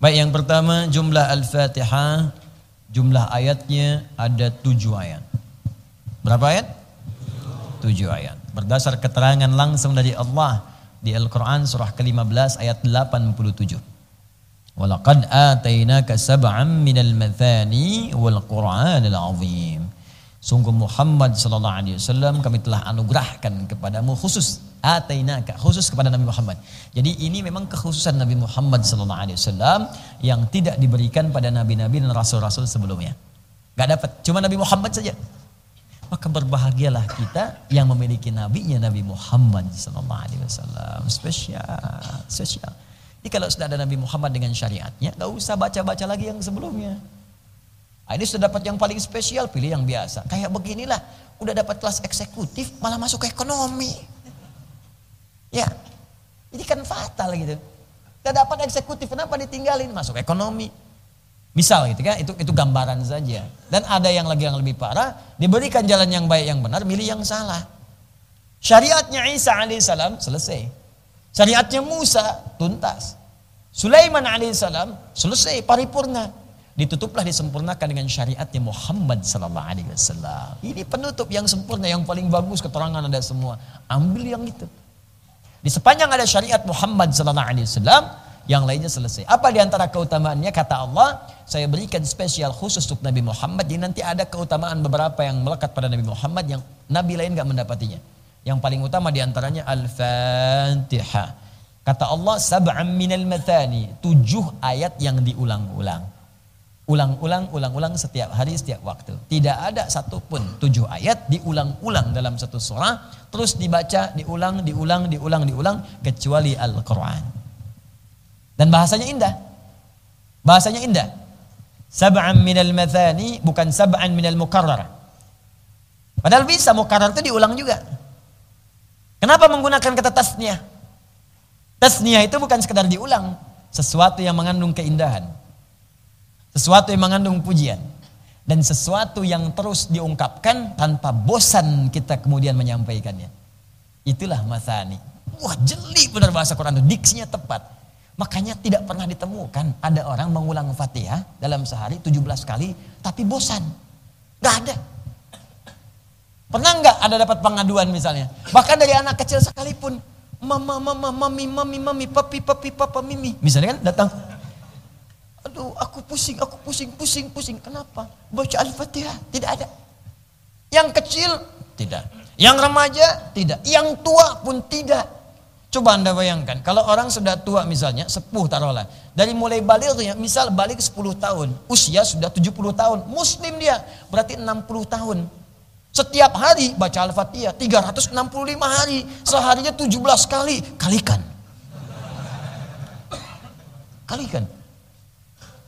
Baik yang pertama jumlah Al-Fatihah, jumlah ayatnya ada tujuh ayat. Berapa ayat? Tujuh ayat. Berdasar keterangan langsung dari Allah di Al-Quran surah ke-15 ayat 87. Walaqad atainaka sab'an minal mathani wal Qur'anil azim. Sungguh Muhammad sallallahu alaihi wasallam kami telah anugerahkan kepadamu khusus atainaka khusus kepada Nabi Muhammad. Jadi ini memang kekhususan Nabi Muhammad sallallahu alaihi wasallam yang tidak diberikan pada nabi-nabi dan rasul-rasul sebelumnya. Gak dapat, cuma Nabi Muhammad saja. Maka berbahagialah kita yang memiliki nabinya Nabi Muhammad sallallahu alaihi wasallam. Spesial, spesial. Jadi kalau sudah ada Nabi Muhammad dengan syariatnya, gak usah baca-baca lagi yang sebelumnya. Nah, ini sudah dapat yang paling spesial, pilih yang biasa. Kayak beginilah, udah dapat kelas eksekutif, malah masuk ke ekonomi. Ya, ini kan fatal gitu. Tidak dapat eksekutif, kenapa ditinggalin? Masuk ekonomi. Misal gitu kan, itu itu gambaran saja. Dan ada yang lagi yang lebih parah, diberikan jalan yang baik yang benar, milih yang salah. Syariatnya Isa alaihissalam selesai. Syariatnya Musa tuntas. Sulaiman alaihissalam selesai paripurna ditutuplah disempurnakan dengan syariatnya Muhammad sallallahu alaihi wasallam. Ini penutup yang sempurna yang paling bagus keterangan ada semua. Ambil yang itu. Di sepanjang ada syariat Muhammad sallallahu alaihi wasallam, yang lainnya selesai. Apa di antara keutamaannya kata Allah, saya berikan spesial khusus untuk Nabi Muhammad. Jadi nanti ada keutamaan beberapa yang melekat pada Nabi Muhammad yang nabi lain gak mendapatinya. Yang paling utama di antaranya Al-Fatihah. Kata Allah, sab'an minal mathani, tujuh ayat yang diulang-ulang. Ulang-ulang, ulang-ulang setiap hari, setiap waktu. Tidak ada satupun tujuh ayat diulang-ulang dalam satu surah. Terus dibaca, diulang, diulang, diulang, diulang. Kecuali Al-Quran. Dan bahasanya indah. Bahasanya indah. Sab'an minal mathani, bukan sab'an minal mukarrar. Padahal bisa mukarrar itu diulang juga. Kenapa menggunakan kata tasniah? Tasniah itu bukan sekedar diulang. Sesuatu yang mengandung keindahan sesuatu yang mengandung pujian. Dan sesuatu yang terus diungkapkan tanpa bosan kita kemudian menyampaikannya. Itulah masani. Wah jeli benar bahasa Quran itu. Diksinya tepat. Makanya tidak pernah ditemukan ada orang mengulang fatihah dalam sehari 17 kali. Tapi bosan. Gak ada. Pernah nggak ada dapat pengaduan misalnya? Bahkan dari anak kecil sekalipun. Mama, mama, mami, mami, mami, papi, papi, papa, mimi. Misalnya kan datang Aduh, aku pusing, aku pusing, pusing, pusing. Kenapa? Baca Al-Fatihah. Tidak ada. Yang kecil, tidak. Yang remaja, tidak. Yang tua pun tidak. Coba anda bayangkan, kalau orang sudah tua misalnya, sepuh taruhlah. Dari mulai balik, misal balik 10 tahun, usia sudah 70 tahun. Muslim dia, berarti 60 tahun. Setiap hari baca Al-Fatihah, 365 hari. Seharinya 17 kali. Kalikan. Kalikan.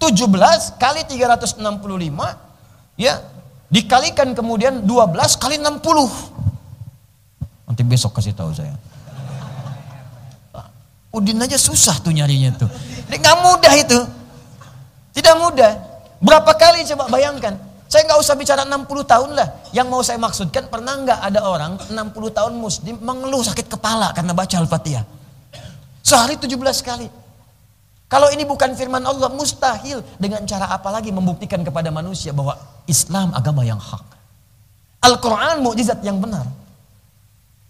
17 kali 365 ya dikalikan kemudian 12 kali 60. Nanti besok kasih tahu saya. Udin aja susah tuh nyarinya tuh. Nggak mudah itu. Tidak mudah. Berapa kali coba bayangkan. Saya nggak usah bicara 60 tahun lah. Yang mau saya maksudkan pernah nggak ada orang 60 tahun muslim mengeluh sakit kepala karena baca Al-Fatihah. Sehari 17 kali. Kalau ini bukan firman Allah, mustahil dengan cara apa lagi membuktikan kepada manusia bahwa Islam agama yang hak. Al-Quran mukjizat yang benar.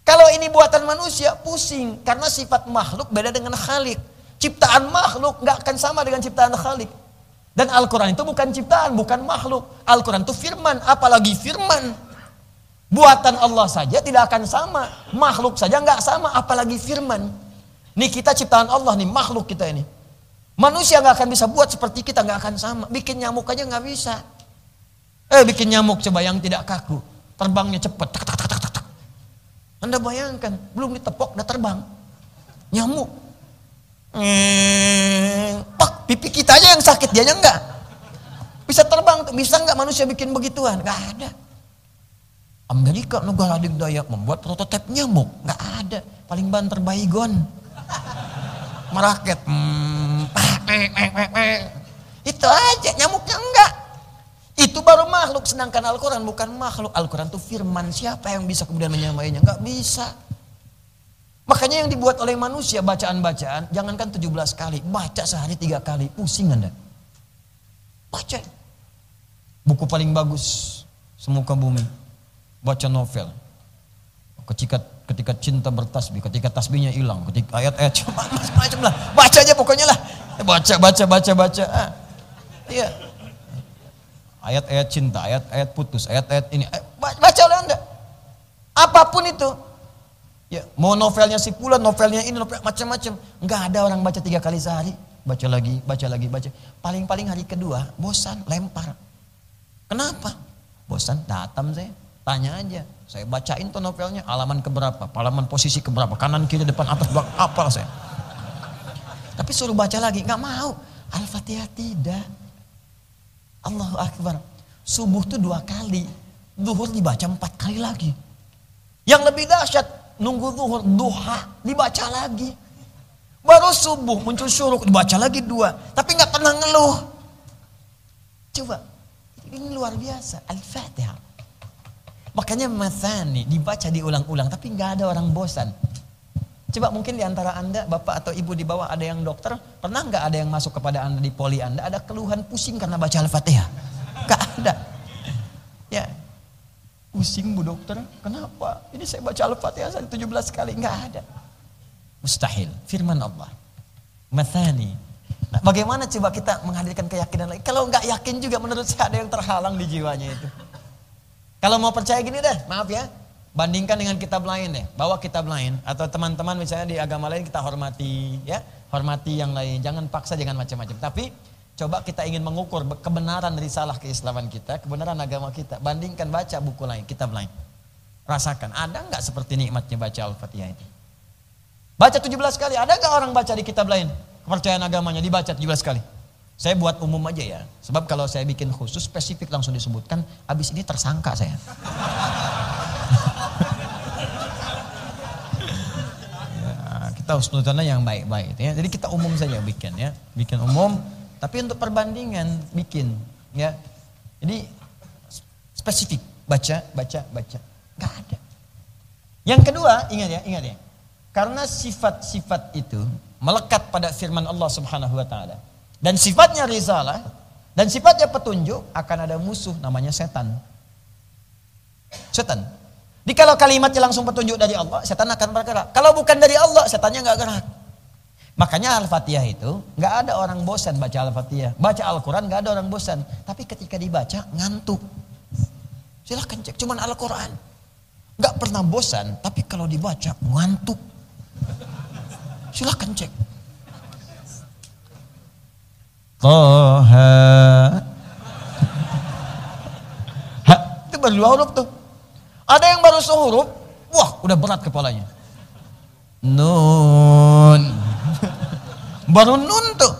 Kalau ini buatan manusia, pusing. Karena sifat makhluk beda dengan khalik. Ciptaan makhluk nggak akan sama dengan ciptaan khalik. Dan Al-Quran itu bukan ciptaan, bukan makhluk. Al-Quran itu firman, apalagi firman. Buatan Allah saja tidak akan sama. Makhluk saja nggak sama, apalagi firman. Nih kita ciptaan Allah nih, makhluk kita ini. Manusia nggak akan bisa buat seperti kita, nggak akan sama. Bikin nyamuk aja nggak bisa. Eh bikin nyamuk coba yang tidak kaku, terbangnya cepat. Tak, tak, tak, tak, tak. Anda bayangkan, belum ditepok udah terbang. Nyamuk. Eh, pak, pipi kita aja yang sakit, dia aja enggak. Bisa terbang, bisa nggak manusia bikin begituan? Nggak ada. Amerika negara daya membuat prototipe nyamuk, nggak ada. Paling banter baygon. Meraket. Hmm, itu aja nyamuknya enggak. Itu baru makhluk sedangkan Al-Quran bukan makhluk. Al-Quran itu firman siapa yang bisa kemudian menyamainya? Enggak bisa. Makanya yang dibuat oleh manusia bacaan-bacaan, jangankan 17 kali, baca sehari tiga kali, pusing anda. Baca. Buku paling bagus, semuka bumi. Baca novel. Ketika ketika cinta bertasbih, ketika tasbihnya hilang, ketika ayat-ayat macam-macam lah. Baca aja pokoknya lah. Baca, baca, baca, baca. Ah. Iya. Ayat-ayat cinta, ayat-ayat putus, ayat-ayat ini. Baca oleh anda. Apa pun itu. Ya, mau novelnya si pula, novelnya ini, novel macam-macam. Enggak ada orang baca tiga kali sehari. Baca lagi, baca lagi, baca. Paling-paling hari kedua, bosan, lempar. Kenapa? Bosan, datang saya. Tanya aja. Saya bacain tuh novelnya, halaman keberapa, halaman posisi keberapa, kanan, kiri, depan, atas, belakang, apa saya. Tapi suruh baca lagi, nggak mau. Al-Fatihah tidak. Allahu Akbar. Subuh tuh dua kali. Zuhur dibaca empat kali lagi. Yang lebih dahsyat, nunggu zuhur, duha, dibaca lagi. Baru subuh muncul syuruk, dibaca lagi dua. Tapi nggak pernah ngeluh. Coba, ini luar biasa. Al-Fatihah. Makanya masani dibaca diulang-ulang, tapi nggak ada orang bosan. Coba mungkin di antara anda, bapak atau ibu di bawah ada yang dokter, pernah nggak ada yang masuk kepada anda di poli anda, ada keluhan pusing karena baca Al-Fatihah? Gak ada. Ya, pusing bu dokter, kenapa? Ini saya baca Al-Fatihah 17 kali, nggak ada. Mustahil, firman Allah. Mathani. Nah, bagaimana coba kita menghadirkan keyakinan lagi? Kalau nggak yakin juga menurut saya ada yang terhalang di jiwanya itu. Kalau mau percaya gini deh, maaf ya, Bandingkan dengan kitab lain deh, bawa kitab lain atau teman-teman misalnya di agama lain kita hormati ya, hormati yang lain, jangan paksa jangan macam-macam. Tapi coba kita ingin mengukur kebenaran risalah keislaman kita, kebenaran agama kita, bandingkan baca buku lain, kitab lain. Rasakan, ada nggak seperti nikmatnya baca Al-Fatihah ini? Baca 17 kali, ada nggak orang baca di kitab lain? Kepercayaan agamanya dibaca 17 kali. Saya buat umum aja ya. Sebab kalau saya bikin khusus spesifik langsung disebutkan, habis ini tersangka saya. Kita husnudzonnya yang baik-baik ya. Jadi kita umum saja bikin ya, bikin umum. Tapi untuk perbandingan bikin ya. Jadi spesifik baca, baca, baca. Gak ada. Yang kedua ingat ya, ingat ya. Karena sifat-sifat itu melekat pada firman Allah Subhanahu wa taala. Dan sifatnya risalah dan sifatnya petunjuk akan ada musuh namanya setan. Setan. Jadi kalau kalimatnya langsung petunjuk dari Allah, setan akan bergerak. Kalau bukan dari Allah, setannya nggak gerak. Makanya Al-Fatihah itu nggak ada orang bosan baca Al-Fatihah. Baca Al-Quran nggak ada orang bosan. Tapi ketika dibaca ngantuk. Silahkan cek, cuman Al-Quran. Nggak pernah bosan, tapi kalau dibaca ngantuk. Silahkan cek. Toha. Ha, itu baru dua huruf tuh. Ada yang baru sehuruf, wah udah berat kepalanya. Nun. baru nun tuh.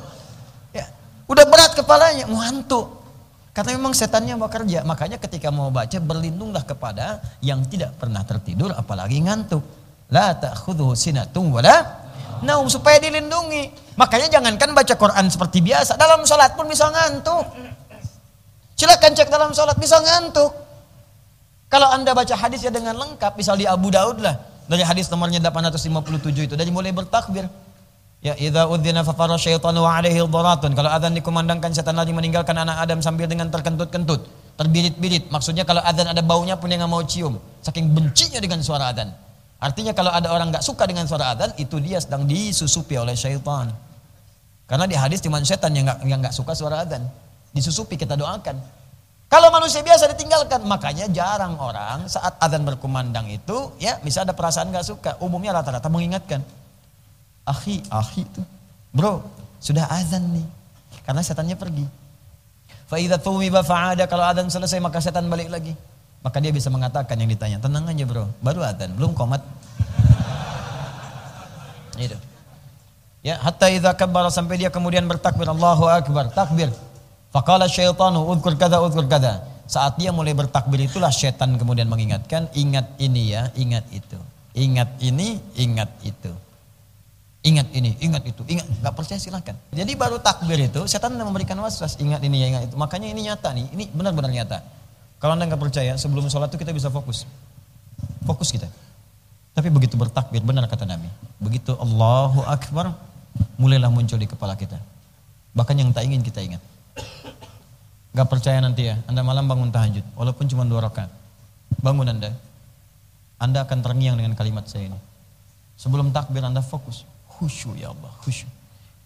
Ya, udah berat kepalanya, ngantuk. Karena memang setannya mau kerja, makanya ketika mau baca berlindunglah kepada yang tidak pernah tertidur apalagi ngantuk. La ta'khudhuhu sinatun wala naum supaya dilindungi. Makanya jangankan baca Quran seperti biasa, dalam sholat pun bisa ngantuk. Silakan cek dalam sholat bisa ngantuk. Kalau Anda baca hadis ya dengan lengkap, misal di Abu Daud lah, dari hadis nomornya 857 itu, dari mulai bertakbir. Ya, idza udzina fa fara syaitanu wa alaihi dharatun. Kalau adzan dikumandangkan setan lagi meninggalkan anak Adam sambil dengan terkentut-kentut, terbirit-birit. Maksudnya kalau adzan ada baunya pun yang nggak mau cium, saking bencinya dengan suara adzan. Artinya kalau ada orang nggak suka dengan suara adzan, itu dia sedang disusupi oleh syaitan. Karena di hadis cuma setan yang nggak yang nggak suka suara adzan. Disusupi kita doakan. Kalau manusia biasa ditinggalkan, makanya jarang orang saat adzan berkumandang itu, ya, bisa ada perasaan gak suka. Umumnya rata-rata mengingatkan, akhi, akhi itu, bro, sudah azan nih, karena setannya pergi. Faidah tumiba fa'ada, kalau adzan selesai maka setan balik lagi. Maka dia bisa mengatakan yang ditanya, tenang aja bro, baru adzan, belum komat. itu. Ya, hatta idza kabbara sampai dia kemudian bertakbir, Allahu akbar, takbir. Faqala syaitanu udhkur kada udhkur kada. Saat dia mulai bertakbir itulah syaitan kemudian mengingatkan, ingat ini ya, ingat itu. Ingat ini, ingat itu. Ingat ini, ingat itu, ingat. Gak percaya silahkan. Jadi baru takbir itu, setan memberikan waswas, ingat ini ya, ingat itu. Makanya ini nyata nih, ini benar-benar nyata. Kalau anda nggak percaya, sebelum sholat itu kita bisa fokus. Fokus kita. Tapi begitu bertakbir, benar kata Nabi. Begitu Allahu Akbar, mulailah muncul di kepala kita. Bahkan yang tak ingin kita ingat. Gak percaya nanti ya, Anda malam bangun tahajud, walaupun cuma dua rakaat. Bangun Anda. Anda akan terngiang dengan kalimat saya ini. Sebelum takbir Anda fokus. Khusyuk ya Allah, khusyuk.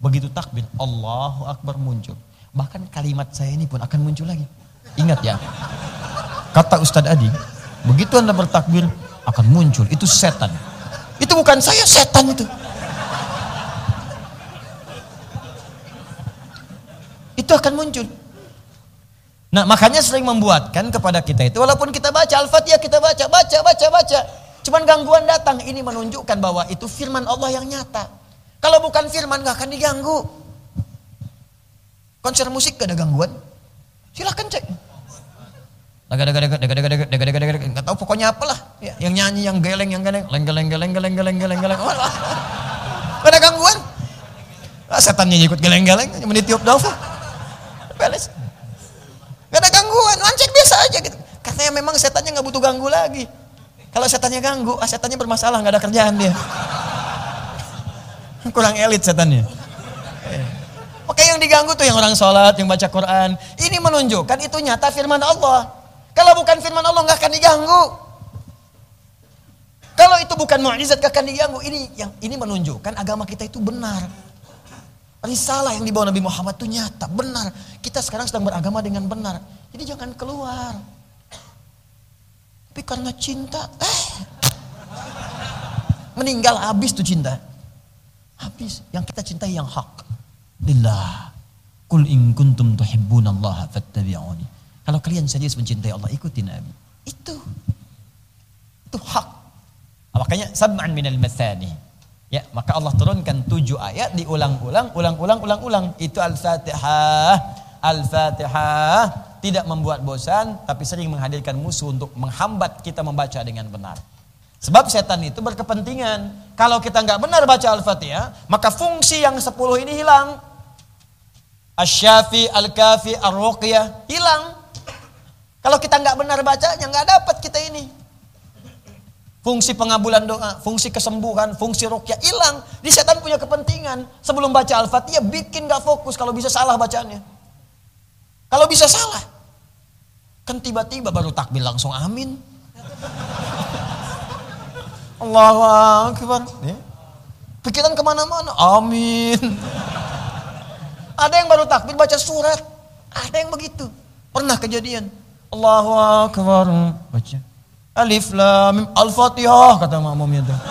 Begitu takbir, Allahu Akbar muncul. Bahkan kalimat saya ini pun akan muncul lagi. Ingat ya, kata Ustadz Adi, begitu Anda bertakbir, akan muncul. Itu setan. Itu bukan saya, setan itu. Itu akan muncul. Nah, makanya sering membuatkan kepada kita itu walaupun kita baca Al-Fatihah, kita baca, baca, baca, baca. Cuman gangguan datang ini menunjukkan bahwa itu firman Allah yang nyata. Kalau bukan firman gak akan diganggu. Konser musik gak ada gangguan. Silahkan cek. Gak tahu pokoknya apalah. Yang nyanyi, yang geleng, yang geleng. geleng, geleng geleng geleng geleng geleng geleng. Gak ada gangguan. Setannya ikut geleng-geleng, menitiup doa. Beres gak ada gangguan lancek biasa aja gitu katanya memang setannya nggak butuh ganggu lagi kalau setannya ganggu ah setannya bermasalah nggak ada kerjaan dia kurang elit setannya Oke yang diganggu tuh yang orang sholat, yang baca Quran. Ini menunjukkan itu nyata firman Allah. Kalau bukan firman Allah nggak akan diganggu. Kalau itu bukan mukjizat nggak akan diganggu. Ini yang ini menunjukkan agama kita itu benar. Risalah yang dibawa Nabi Muhammad itu nyata, benar. Kita sekarang sedang beragama dengan benar. Jadi jangan keluar. Tapi karena cinta, eh, meninggal habis tuh cinta. Habis. Yang kita cintai yang hak. Lillah. Kul in kuntum tuhibbunallaha fattabi'uni. Kalau kalian saja mencintai Allah, ikuti Nabi. Itu. Itu hak. Makanya sab'an minal mathani. Ya, maka Allah turunkan tujuh ayat diulang-ulang, ulang-ulang, ulang-ulang. Itu Al-Fatihah. Al-Fatihah tidak membuat bosan, tapi sering menghadirkan musuh untuk menghambat kita membaca dengan benar. Sebab setan itu berkepentingan. Kalau kita nggak benar baca Al-Fatihah, maka fungsi yang sepuluh ini hilang. Asyafi, Al-Kafi, Ar-Ruqyah hilang. Kalau kita nggak benar bacanya, nggak dapat kita ini. Fungsi pengabulan doa, fungsi kesembuhan, fungsi rukyah hilang. Di setan punya kepentingan. Sebelum baca Al-Fatihah bikin nggak fokus kalau bisa salah bacanya. Kalau bisa salah. Kan tiba-tiba baru takbir langsung amin. Allahu Akbar. Ya. Pikiran ke mana-mana. Amin. Ada yang baru takbir baca surat. Ada yang begitu. Pernah kejadian. Allahu Akbar. Baca. Alif Lam Al-Fatihah kata makmumnya tuh.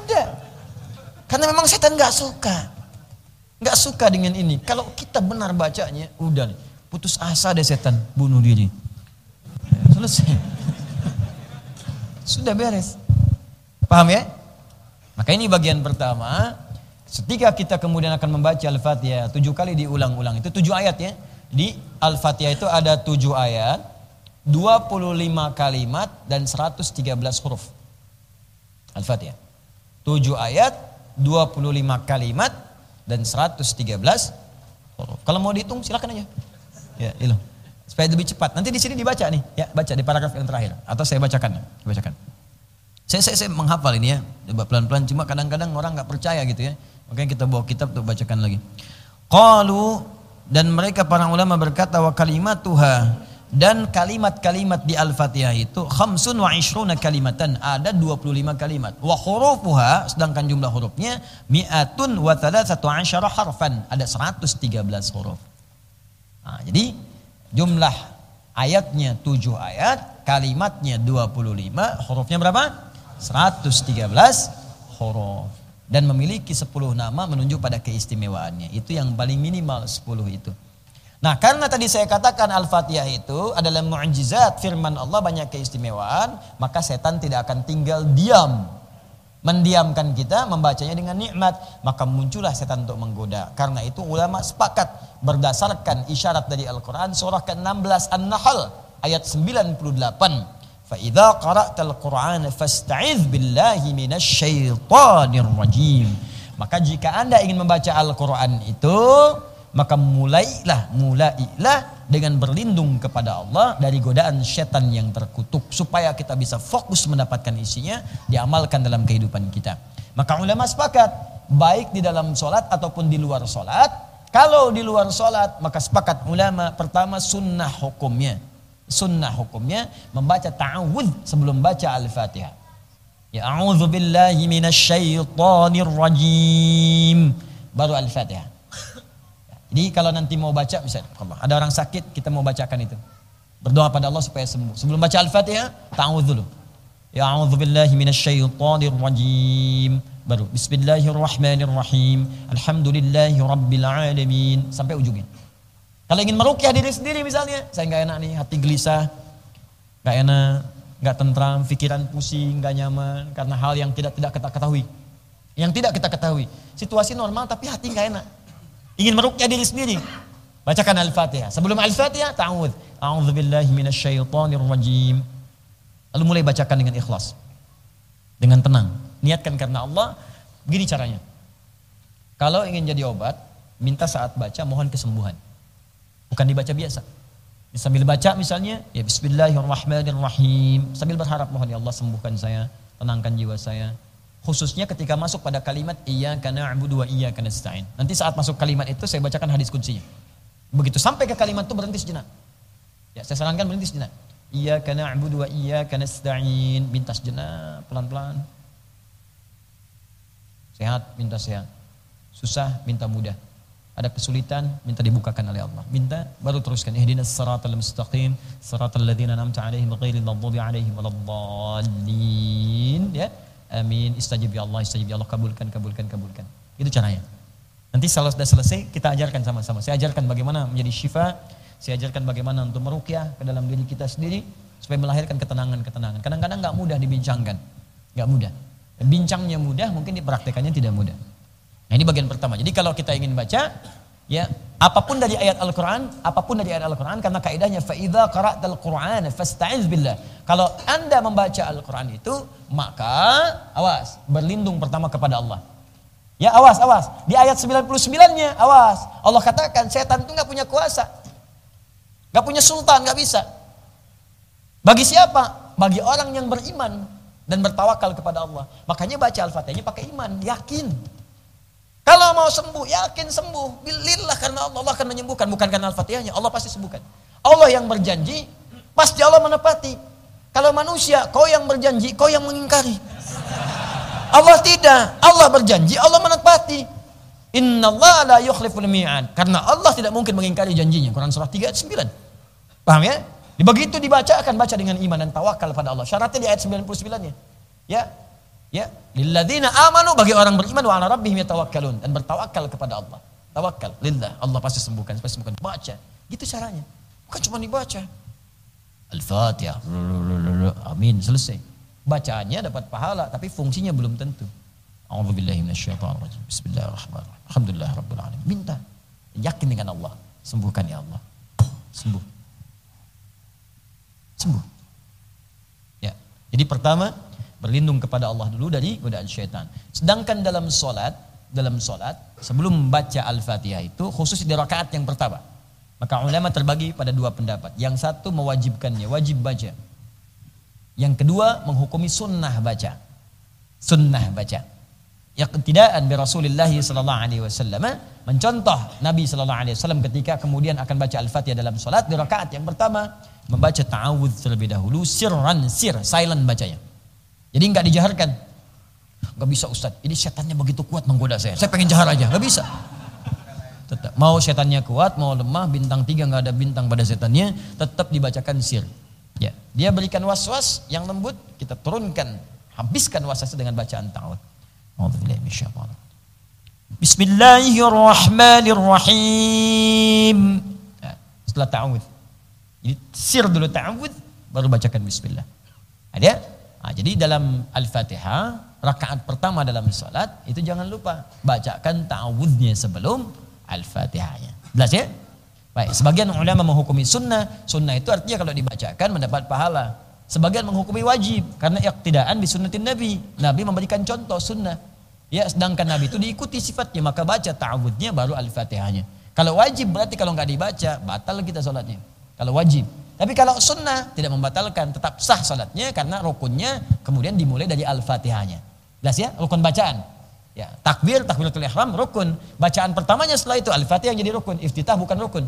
Ada. Karena memang setan nggak suka. nggak suka dengan ini. Kalau kita benar bacanya, udah nih. Putus asa deh setan, bunuh diri. Selesai. Sudah beres. Paham ya? Maka ini bagian pertama. Ketika kita kemudian akan membaca Al-Fatihah tujuh kali diulang-ulang itu tujuh ayat ya. Di Al-Fatihah itu ada tujuh ayat, 25 kalimat dan 113 huruf. Al-Fatihah. Tujuh ayat, 25 kalimat dan 113 huruf. Kalau mau dihitung silakan aja. Ya, itu. Supaya lebih cepat. Nanti di sini dibaca nih, ya, baca di paragraf yang terakhir atau saya bacakan, bacakan. Saya, saya, saya menghafal ini ya, coba pelan-pelan. Cuma kadang-kadang orang nggak percaya gitu ya. Makanya kita bawa kitab untuk bacakan lagi. Qalu dan mereka para ulama berkata wa kalimatuha dan kalimat-kalimat di Al-Fatihah itu khamsun wa ishruna kalimatan ada 25 kalimat. Wa hurufuha sedangkan jumlah hurufnya mi'atun wa thalathatu asyara harfan ada 113 huruf. Nah, jadi jumlah ayatnya 7 ayat kalimatnya 25 hurufnya berapa? 113 huruf dan memiliki 10 nama menunjuk pada keistimewaannya. Itu yang paling minimal 10 itu. Nah, karena tadi saya katakan Al-Fatihah itu adalah mukjizat firman Allah banyak keistimewaan, maka setan tidak akan tinggal diam. Mendiamkan kita membacanya dengan nikmat, maka muncullah setan untuk menggoda. Karena itu ulama sepakat berdasarkan isyarat dari Al-Qur'an surah ke-16 An-Nahl ayat 98 فَإِذَا قَرَأْتَ الْقُرْآنَ فَاسْتَعِذْ بِاللَّهِ مِنَ الشَّيْطَانِ الرَّجِيمِ Maka jika anda ingin membaca Al-Quran itu, maka mulailah, mulailah dengan berlindung kepada Allah dari godaan setan yang terkutuk supaya kita bisa fokus mendapatkan isinya diamalkan dalam kehidupan kita. Maka ulama sepakat baik di dalam sholat ataupun di luar sholat. Kalau di luar sholat maka sepakat ulama pertama sunnah hukumnya. Sunnah hukumnya membaca ta'awudz sebelum baca al-fatihah. Ya a'udzu billahi minasyaitonir rajim. Baru al-fatihah. Jadi kalau nanti mau baca misalnya ada orang sakit kita mau bacakan itu. Berdoa pada Allah supaya sembuh. Sebelum baca Al-Fatihah, ta'awudz dulu. Ya a'udzu billahi minasyaitonir rajim. Baru bismillahirrahmanirrahim. Alhamdulillahi rabbil alamin sampai ujungnya. Kalau ingin merukyah diri sendiri misalnya, saya nggak enak nih, hati gelisah, nggak enak, nggak tentram, pikiran pusing, nggak nyaman karena hal yang tidak tidak kita ketahui. Yang tidak kita ketahui. Situasi normal tapi hati nggak enak ingin merukyah diri sendiri, bacakan Al-Fatihah. Sebelum Al-Fatihah, ta'awudz. A'udzu billahi minasyaitonir rajim. Lalu mulai bacakan dengan ikhlas. Dengan tenang. Niatkan karena Allah. Begini caranya. Kalau ingin jadi obat, minta saat baca mohon kesembuhan. Bukan dibaca biasa. Sambil baca misalnya, ya bismillahirrahmanirrahim. Sambil berharap mohon ya Allah sembuhkan saya, tenangkan jiwa saya, khususnya ketika masuk pada kalimat iya karena abu dua iya karena nasta'in. Nanti saat masuk kalimat itu saya bacakan hadis kuncinya. Begitu sampai ke kalimat itu berhenti sejenak. Ya, saya sarankan berhenti sejenak. Iya karena abu dua iya karena nasta'in. Minta sejenak pelan-pelan. Sehat, minta sehat. Susah, minta mudah. Ada kesulitan, minta dibukakan oleh Allah. Minta, baru teruskan. Ihdinas siratal mustaqim, siratal ladzina an'amta 'alaihim ghairil maghdubi 'alaihim waladdallin. Ya Amin. Istajib ya Allah, istajib ya Allah, kabulkan, kabulkan, kabulkan. Itu caranya. Nanti kalau sudah selesai, kita ajarkan sama-sama. Saya ajarkan bagaimana menjadi syifa, saya ajarkan bagaimana untuk merukyah ke dalam diri kita sendiri, supaya melahirkan ketenangan-ketenangan. Kadang-kadang nggak mudah dibincangkan, nggak mudah. Bincangnya mudah, mungkin dipraktekannya tidak mudah. Nah ini bagian pertama. Jadi kalau kita ingin baca, ya apa pun dari ayat Al-Quran, apa pun dari ayat Al-Quran, karena kaidahnya faida al Quran fasta'iz billah. Kalau anda membaca Al-Quran itu, maka awas, berlindung pertama kepada Allah. Ya awas, awas. Di ayat 99-nya, awas. Allah katakan setan itu nggak punya kuasa. nggak punya sultan, nggak bisa. Bagi siapa? Bagi orang yang beriman dan bertawakal kepada Allah. Makanya baca Al-Fatihahnya pakai iman, yakin. Kalau mau sembuh, yakin sembuh. Bilillah karena Allah, Allah akan menyembuhkan. Bukan karena Al-Fatihahnya, Allah pasti sembuhkan. Allah yang berjanji, pasti Allah menepati. Kalau manusia, kau yang berjanji, kau yang mengingkari. Allah tidak. Allah berjanji, Allah menepati. Inna Allah la yukhliful mi'ad. Karena Allah tidak mungkin mengingkari janjinya. Quran surah 3 ayat 9. Paham ya? Begitu dibaca akan baca dengan iman dan tawakal pada Allah. Syaratnya di ayat 99-nya. Ya, Ya, lilladzina amanu bagi orang beriman wa ala rabbihim yatawakkalun dan bertawakal kepada Allah. Tawakal lillah, Allah pasti sembuhkan, pasti sembuhkan. Baca. Gitu caranya. Bukan cuma dibaca. Al-Fatihah. Amin, selesai. Bacaannya dapat pahala, tapi fungsinya belum tentu. A'udzubillahi minasyaitonir rajim. Bismillahirrahmanirrahim. Alhamdulillah rabbil alamin. Minta. Yakin dengan Allah. Sembuhkan ya Allah. Sembuh. Sembuh. Ya. Jadi pertama, berlindung kepada Allah dulu dari godaan syaitan. Sedangkan dalam solat, dalam solat sebelum membaca al-fatihah itu khusus di rakaat yang pertama. Maka ulama terbagi pada dua pendapat. Yang satu mewajibkannya, wajib baca. Yang kedua menghukumi sunnah baca. Sunnah baca. Iqtidaan bi Rasulullah sallallahu alaihi wasallam mencontoh Nabi sallallahu alaihi wasallam ketika kemudian akan baca Al-Fatihah dalam salat di rakaat yang pertama membaca ta'awudz terlebih dahulu sirran sir silent bacanya. Jadi nggak dijaharkan. Nggak bisa Ustaz, ini setannya begitu kuat menggoda saya. Saya pengen jahar aja, nggak bisa. Tetap mau setannya kuat, mau lemah, bintang tiga nggak ada bintang pada setannya, tetap dibacakan sir. Ya, dia berikan was-was yang lembut, kita turunkan, habiskan was-was dengan bacaan ta'awud. Bismillahirrahmanirrahim. Ya, setelah ta'awud. Jadi sir dulu ta'awud, baru bacakan bismillah. Ada? Nah, jadi dalam Al-Fatihah, rakaat pertama dalam salat itu jangan lupa bacakan ta'awudnya sebelum Al-Fatihahnya. Jelas ya? Baik, sebagian ulama menghukumi sunnah. Sunnah itu artinya kalau dibacakan mendapat pahala. Sebagian menghukumi wajib karena iktidaan di sunnatin Nabi. Nabi memberikan contoh sunnah. Ya, sedangkan Nabi itu diikuti sifatnya, maka baca ta'awudnya baru Al-Fatihahnya. Kalau wajib berarti kalau nggak dibaca batal kita sholatnya. Kalau wajib. Tapi kalau sunnah tidak membatalkan, tetap sah sholatnya karena rukunnya kemudian dimulai dari al-fatihahnya. Jelas ya, rukun bacaan. Ya, takbir, takbiratul ihram rukun. Bacaan pertamanya setelah itu al-fatihah jadi rukun, iftitah bukan rukun.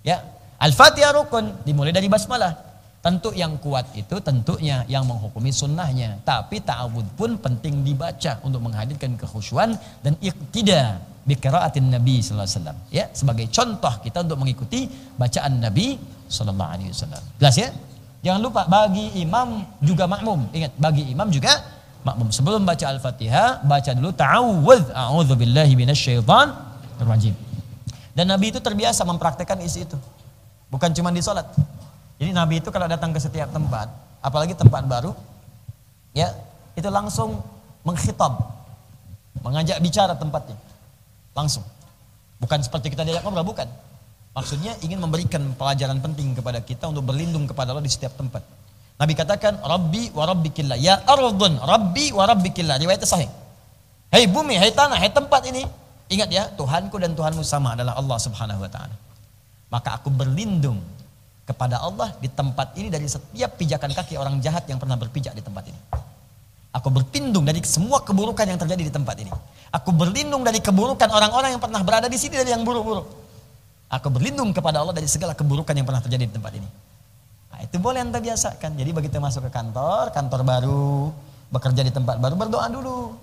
Ya, al-fatihah rukun dimulai dari basmalah. Tentu yang kuat itu tentunya yang menghukumi sunnahnya. Tapi ta'awud pun penting dibaca untuk menghadirkan kekhusyuan dan iktida biqiraatin Nabi sallallahu alaihi wasallam. Ya, sebagai contoh kita untuk mengikuti bacaan Nabi sallallahu alaihi wasallam. Jelas ya? Jangan lupa bagi imam juga makmum. Ingat, bagi imam juga makmum. Sebelum baca Al-Fatihah, baca dulu ta'awudz. A'udzu billahi minasyaitonir rajim. Dan Nabi itu terbiasa mempraktekkan isi itu. Bukan cuma di salat. Jadi Nabi itu kalau datang ke setiap tempat, apalagi tempat baru, ya itu langsung mengkhitab, mengajak bicara tempatnya, langsung. Bukan seperti kita diajak ngobrol, bukan. Maksudnya ingin memberikan pelajaran penting kepada kita untuk berlindung kepada Allah di setiap tempat. Nabi katakan, Rabbi wa rabbikillah. Ya ardun, Rabbi wa rabbikillah. Riwayatnya sahih. Hei bumi, hei tanah, hei tempat ini. Ingat ya, Tuhanku dan Tuhanmu sama adalah Allah subhanahu wa ta'ala. Maka aku berlindung kepada Allah di tempat ini dari setiap pijakan kaki orang jahat yang pernah berpijak di tempat ini. Aku berlindung dari semua keburukan yang terjadi di tempat ini. Aku berlindung dari keburukan orang-orang yang pernah berada di sini dari yang buruk-buruk. Aku berlindung kepada Allah dari segala keburukan yang pernah terjadi di tempat ini. Nah, itu boleh anda biasakan. Jadi begitu masuk ke kantor, kantor baru, bekerja di tempat baru, berdoa dulu.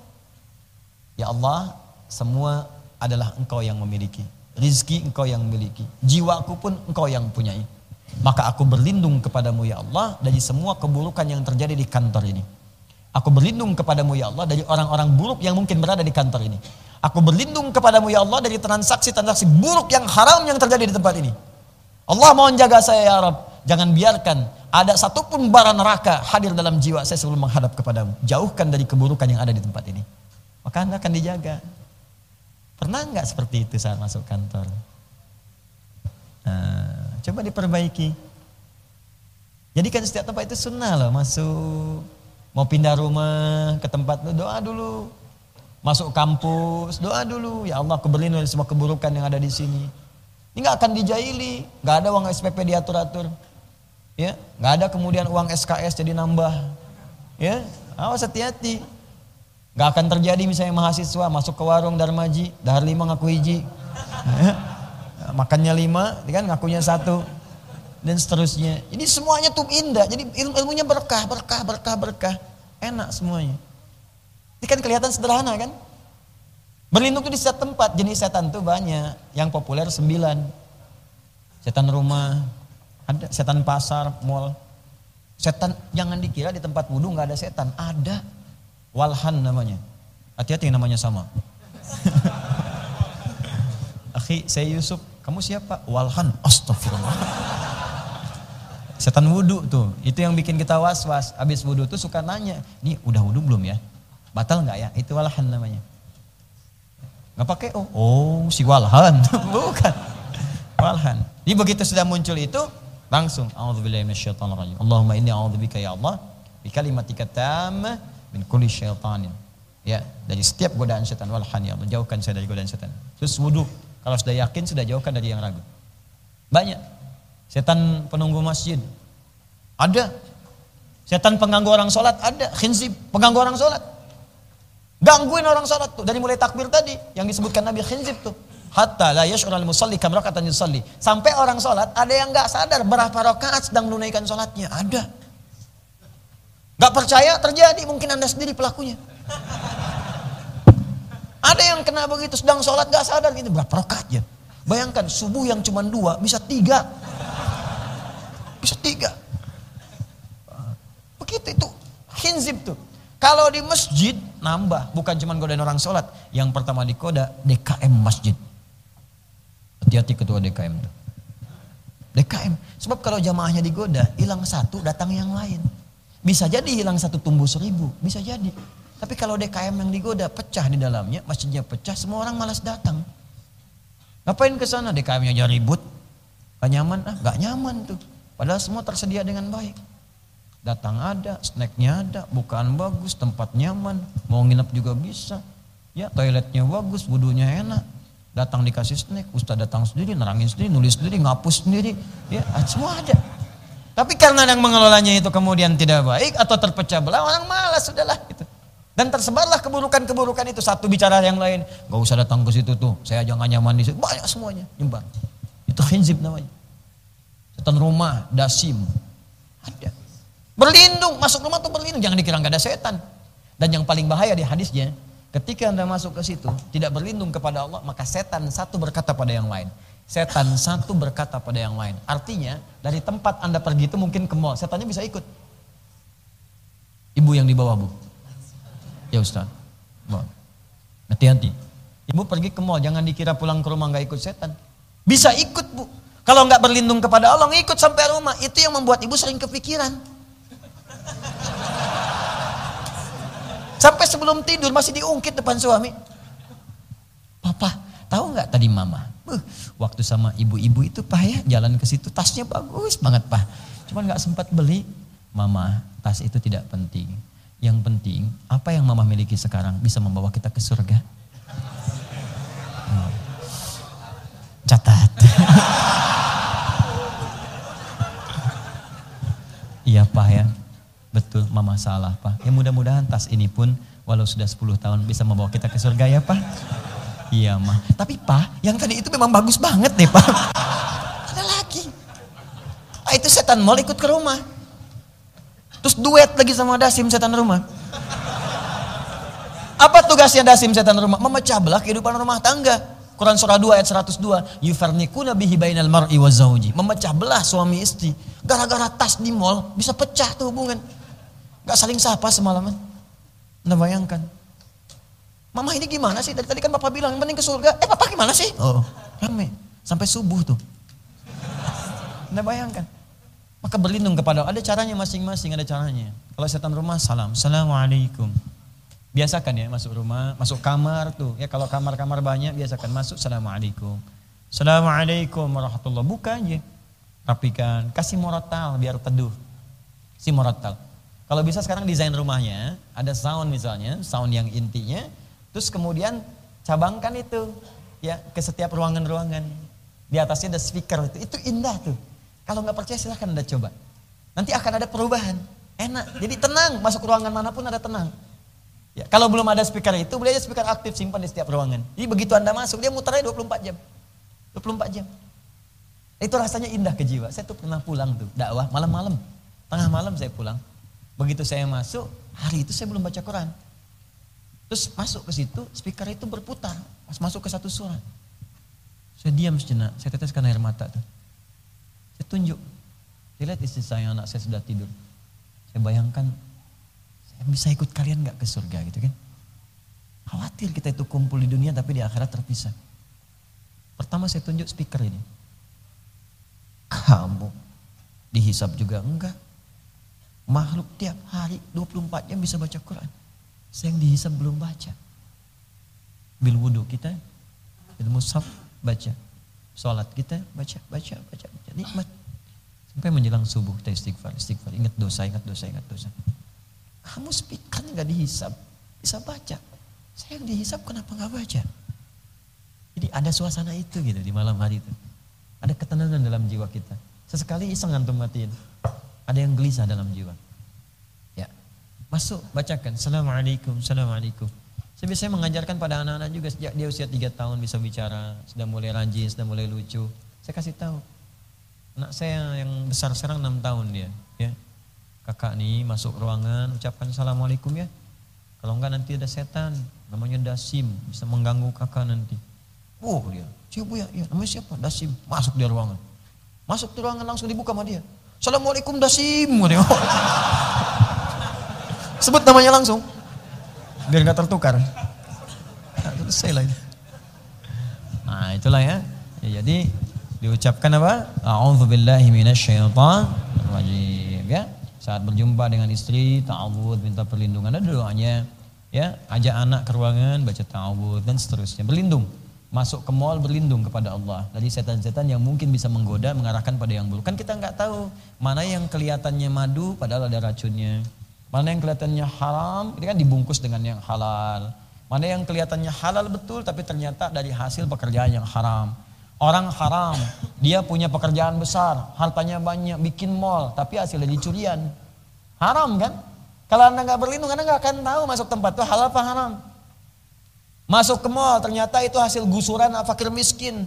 Ya Allah, semua adalah engkau yang memiliki. Rizki engkau yang memiliki. Jiwaku pun engkau yang punyai. Maka aku berlindung kepadamu ya Allah dari semua keburukan yang terjadi di kantor ini. Aku berlindung kepadamu ya Allah dari orang-orang buruk yang mungkin berada di kantor ini. Aku berlindung kepadamu ya Allah dari transaksi-transaksi buruk yang haram yang terjadi di tempat ini. Allah mohon jaga saya ya Rabb. Jangan biarkan ada satupun bara neraka hadir dalam jiwa saya sebelum menghadap kepadamu. Jauhkan dari keburukan yang ada di tempat ini. Maka anda akan dijaga. Pernah nggak seperti itu saat masuk kantor? Nah, Coba diperbaiki. Jadi kan setiap tempat itu sunnah loh masuk. Mau pindah rumah ke tempat doa dulu. Masuk kampus doa dulu. Ya Allah aku berlindung dari semua keburukan yang ada di sini. Ini nggak akan dijaili. nggak ada uang SPP diatur-atur. Ya, nggak ada kemudian uang SKS jadi nambah. Ya, awas hati-hati. Nggak akan terjadi misalnya mahasiswa masuk ke warung Darmaji, dahar lima ngaku hiji. Ya makannya lima, kan ngakunya satu dan seterusnya. Jadi semuanya tuh indah. Jadi ilmu ilmunya berkah, berkah, berkah, berkah. Enak semuanya. Ini kan kelihatan sederhana kan? Berlindung tuh di setiap tempat. Jenis setan tuh banyak. Yang populer sembilan. Setan rumah, ada setan pasar, mall. Setan jangan dikira di tempat wudhu nggak ada setan. Ada. Walhan namanya. Hati-hati namanya sama. Akhi, saya Yusuf. Kamu siapa? Walhan. Astagfirullah. Setan wudhu tuh. Itu yang bikin kita was-was. Habis wudhu tuh suka nanya. Ini udah wudhu belum ya? Batal nggak ya? Itu walhan namanya. Nggak pakai oh. Oh si walhan. Bukan. Walhan. Jadi begitu sudah muncul itu. Langsung. Allahumma inni a'udzubika ya Allah. Bi kalimatika tammah min kulli syaitanin. Ya, dari setiap godaan setan walhan ya Allah, jauhkan saya dari godaan setan. Terus wudhu, kalau sudah yakin, sudah jauhkan dari yang ragu. Banyak. Setan penunggu masjid. Ada. Setan pengganggu orang sholat. Ada. Khinzib. Pengganggu orang sholat. Gangguin orang sholat tuh. Dari mulai takbir tadi. Yang disebutkan Nabi khinzib tuh. Hatta la yash'ural musalli kam rakatan yusalli. Sampai orang sholat ada yang gak sadar berapa rakaat sedang menunaikan sholatnya. Ada. Gak percaya terjadi mungkin anda sendiri pelakunya. Ada yang kena begitu, sedang sholat gak sadar gitu, berapa rakaat ya? Bayangkan subuh yang cuma dua, bisa tiga. Bisa tiga. Begitu itu, hinzib tuh. Kalau di masjid nambah, bukan cuma godain orang sholat. Yang pertama dikoda DKM masjid. Hati-hati ketua DKM tuh. DKM. Sebab kalau jamaahnya digoda, hilang satu datang yang lain. Bisa jadi hilang satu tumbuh seribu, bisa jadi. Tapi kalau DKM yang digoda pecah di dalamnya, masjidnya pecah, semua orang malas datang. Ngapain ke sana? DKM-nya ribut. Gak nyaman ah, gak nyaman tuh. Padahal semua tersedia dengan baik. Datang ada, snacknya ada, bukaan bagus, tempat nyaman, mau nginep juga bisa. Ya toiletnya bagus, wudhunya enak. Datang dikasih snack, ustaz datang sendiri, nerangin sendiri, nulis sendiri, ngapus sendiri. Ya, semua ada. Tapi karena yang mengelolanya itu kemudian tidak baik atau terpecah belah, orang malas sudahlah itu. Dan tersebarlah keburukan-keburukan itu. Satu bicara yang lain, gak usah datang ke situ tuh, saya jangan nyaman di situ. Banyak semuanya, nyebar. Itu khinzib namanya. Setan rumah, dasim. Ada. Berlindung, masuk rumah tuh berlindung, jangan dikira gak ada setan. Dan yang paling bahaya di hadisnya, ketika anda masuk ke situ, tidak berlindung kepada Allah, maka setan satu berkata pada yang lain. Setan satu berkata pada yang lain. Artinya dari tempat anda pergi itu mungkin ke mall. Setannya bisa ikut. Ibu yang di bawah bu. Ya Ustaz. Hati-hati. Ibu pergi ke mall. Jangan dikira pulang ke rumah nggak ikut setan. Bisa ikut bu. Kalau nggak berlindung kepada Allah ikut sampai rumah. Itu yang membuat ibu sering kepikiran. Sampai sebelum tidur masih diungkit depan suami. Papa, tahu nggak tadi mama? Uh, waktu sama ibu-ibu itu pak ya jalan ke situ tasnya bagus banget pak. Cuman nggak sempat beli. Mama, tas itu tidak penting. Yang penting apa yang mama miliki sekarang bisa membawa kita ke surga. Hmm. Catat. iya pak ya. Betul mama salah pak. Ya mudah-mudahan tas ini pun walau sudah 10 tahun bisa membawa kita ke surga ya pak. Iya mah. Tapi pak, yang tadi itu memang bagus banget deh pak. Ada lagi. Ah, itu setan mau ikut ke rumah. Terus duet lagi sama Dasim setan rumah. Apa tugasnya Dasim setan rumah? Memecah belah kehidupan rumah tangga. Quran surah 2 ayat 102. Yufarnikuna bihi bainal mar'i wa zawji. Memecah belah suami istri. Gara-gara tas di mall bisa pecah tuh hubungan. Gak saling sapa semalaman. Anda bayangkan. Mama ini gimana sih? Dari tadi kan Bapak bilang yang penting ke surga. Eh Bapak gimana sih? Oh, rame. Sampai subuh tuh. Anda bayangkan. Maka berlindung kepada Ada caranya masing-masing, ada caranya. Kalau setan rumah, salam. Assalamualaikum. Biasakan ya masuk rumah, masuk kamar tuh. Ya kalau kamar-kamar banyak, biasakan masuk. Assalamualaikum. Assalamualaikum warahmatullahi Buka aja. Rapikan. Kasih moratal biar teduh. Si moratal. Kalau bisa sekarang desain rumahnya, ada sound misalnya, sound yang intinya, Terus kemudian cabangkan itu ya ke setiap ruangan-ruangan. Di atasnya ada speaker itu. Itu indah tuh. Kalau nggak percaya silahkan Anda coba. Nanti akan ada perubahan. Enak. Jadi tenang, masuk ruangan mana pun ada tenang. Ya, kalau belum ada speaker itu, boleh aja speaker aktif simpan di setiap ruangan. Jadi begitu Anda masuk, dia muter aja 24 jam. 24 jam. Itu rasanya indah ke jiwa. Saya tuh pernah pulang tuh, dakwah malam-malam. Tengah malam saya pulang. Begitu saya masuk, hari itu saya belum baca Quran. Terus masuk ke situ, speaker itu berputar. Pas masuk ke satu surat. Saya diam sejenak, saya teteskan air mata tuh. Saya tunjuk. Saya lihat istri saya, anak saya sudah tidur. Saya bayangkan, saya bisa ikut kalian gak ke surga gitu kan. Khawatir kita itu kumpul di dunia tapi di akhirat terpisah. Pertama saya tunjuk speaker ini. Kamu dihisap juga enggak. Makhluk tiap hari 24 jam bisa baca Quran. Saya yang dihisap belum baca. Bil wudhu kita, bil mushaf baca. Sholat kita baca, baca, baca, baca. Nikmat. Sampai menjelang subuh kita istighfar, istighfar. Ingat dosa, ingat dosa, ingat dosa. Kamu speaker nggak dihisap, bisa baca. Saya yang dihisap kenapa nggak baca? Jadi ada suasana itu gitu di malam hari itu. Ada ketenangan dalam jiwa kita. Sesekali iseng antum matiin. Ada yang gelisah dalam jiwa. Masuk, bacakan. Assalamualaikum, Assalamualaikum. Saya biasanya mengajarkan pada anak-anak juga sejak dia usia 3 tahun bisa bicara, sudah mulai rajin, sudah mulai lucu. Saya kasih tahu. Anak saya yang besar sekarang 6 tahun dia, ya. Kakak nih masuk ruangan, ucapkan Assalamualaikum ya. Kalau enggak nanti ada setan, namanya Dasim, bisa mengganggu kakak nanti. Oh dia, siapa ya? ya namanya siapa? Dasim. Masuk dia ruangan. Masuk di ruangan langsung dibuka sama dia. Assalamualaikum Dasim. Sebut namanya langsung. Biar nggak tertukar. Nah, selesai lah. Nah itulah ya. ya jadi diucapkan apa? A'udzubillahi minasyaitonirrajim ya. Saat berjumpa dengan istri, ta'awud, minta perlindungan. Ada doanya. Ya, ajak anak ke ruangan, baca ta'awud dan seterusnya. Berlindung. Masuk ke mall berlindung kepada Allah dari setan-setan yang mungkin bisa menggoda, mengarahkan pada yang buruk. Kan kita nggak tahu mana yang kelihatannya madu padahal ada racunnya. Mana yang kelihatannya haram, ini kan dibungkus dengan yang halal. Mana yang kelihatannya halal betul tapi ternyata dari hasil pekerjaan yang haram. Orang haram, dia punya pekerjaan besar, hartanya banyak, bikin mall, tapi hasilnya dicurian. Haram kan? Kalau anda nggak berlindung, anda nggak akan tahu masuk tempat itu halal apa haram. Masuk ke mall, ternyata itu hasil gusuran fakir miskin.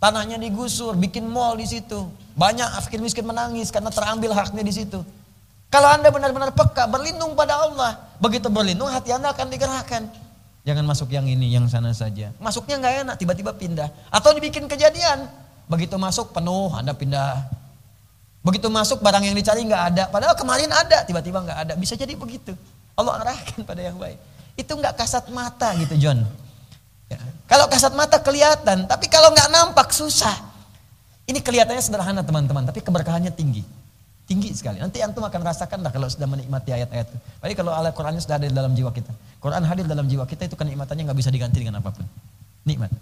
Tanahnya digusur, bikin mall di situ. Banyak fakir miskin menangis karena terambil haknya di situ. Kalau anda benar-benar peka, berlindung pada Allah. Begitu berlindung, hati anda akan digerakkan. Jangan masuk yang ini, yang sana saja. Masuknya nggak enak, tiba-tiba pindah. Atau dibikin kejadian. Begitu masuk penuh, Anda pindah. Begitu masuk barang yang dicari nggak ada. Padahal kemarin ada, tiba-tiba nggak ada. Bisa jadi begitu. Allah arahkan pada yang baik. Itu nggak kasat mata gitu John. Kalau kasat mata kelihatan, tapi kalau nggak nampak susah. Ini kelihatannya sederhana teman-teman, tapi keberkahannya tinggi. Tinggi sekali. Nanti antum akan rasakan lah kalau sudah menikmati ayat-ayat itu. Tapi kalau al Qurannya sudah ada di dalam jiwa kita. Quran hadir dalam jiwa kita itu kenikmatannya nggak bisa diganti dengan apa pun. Nikmat.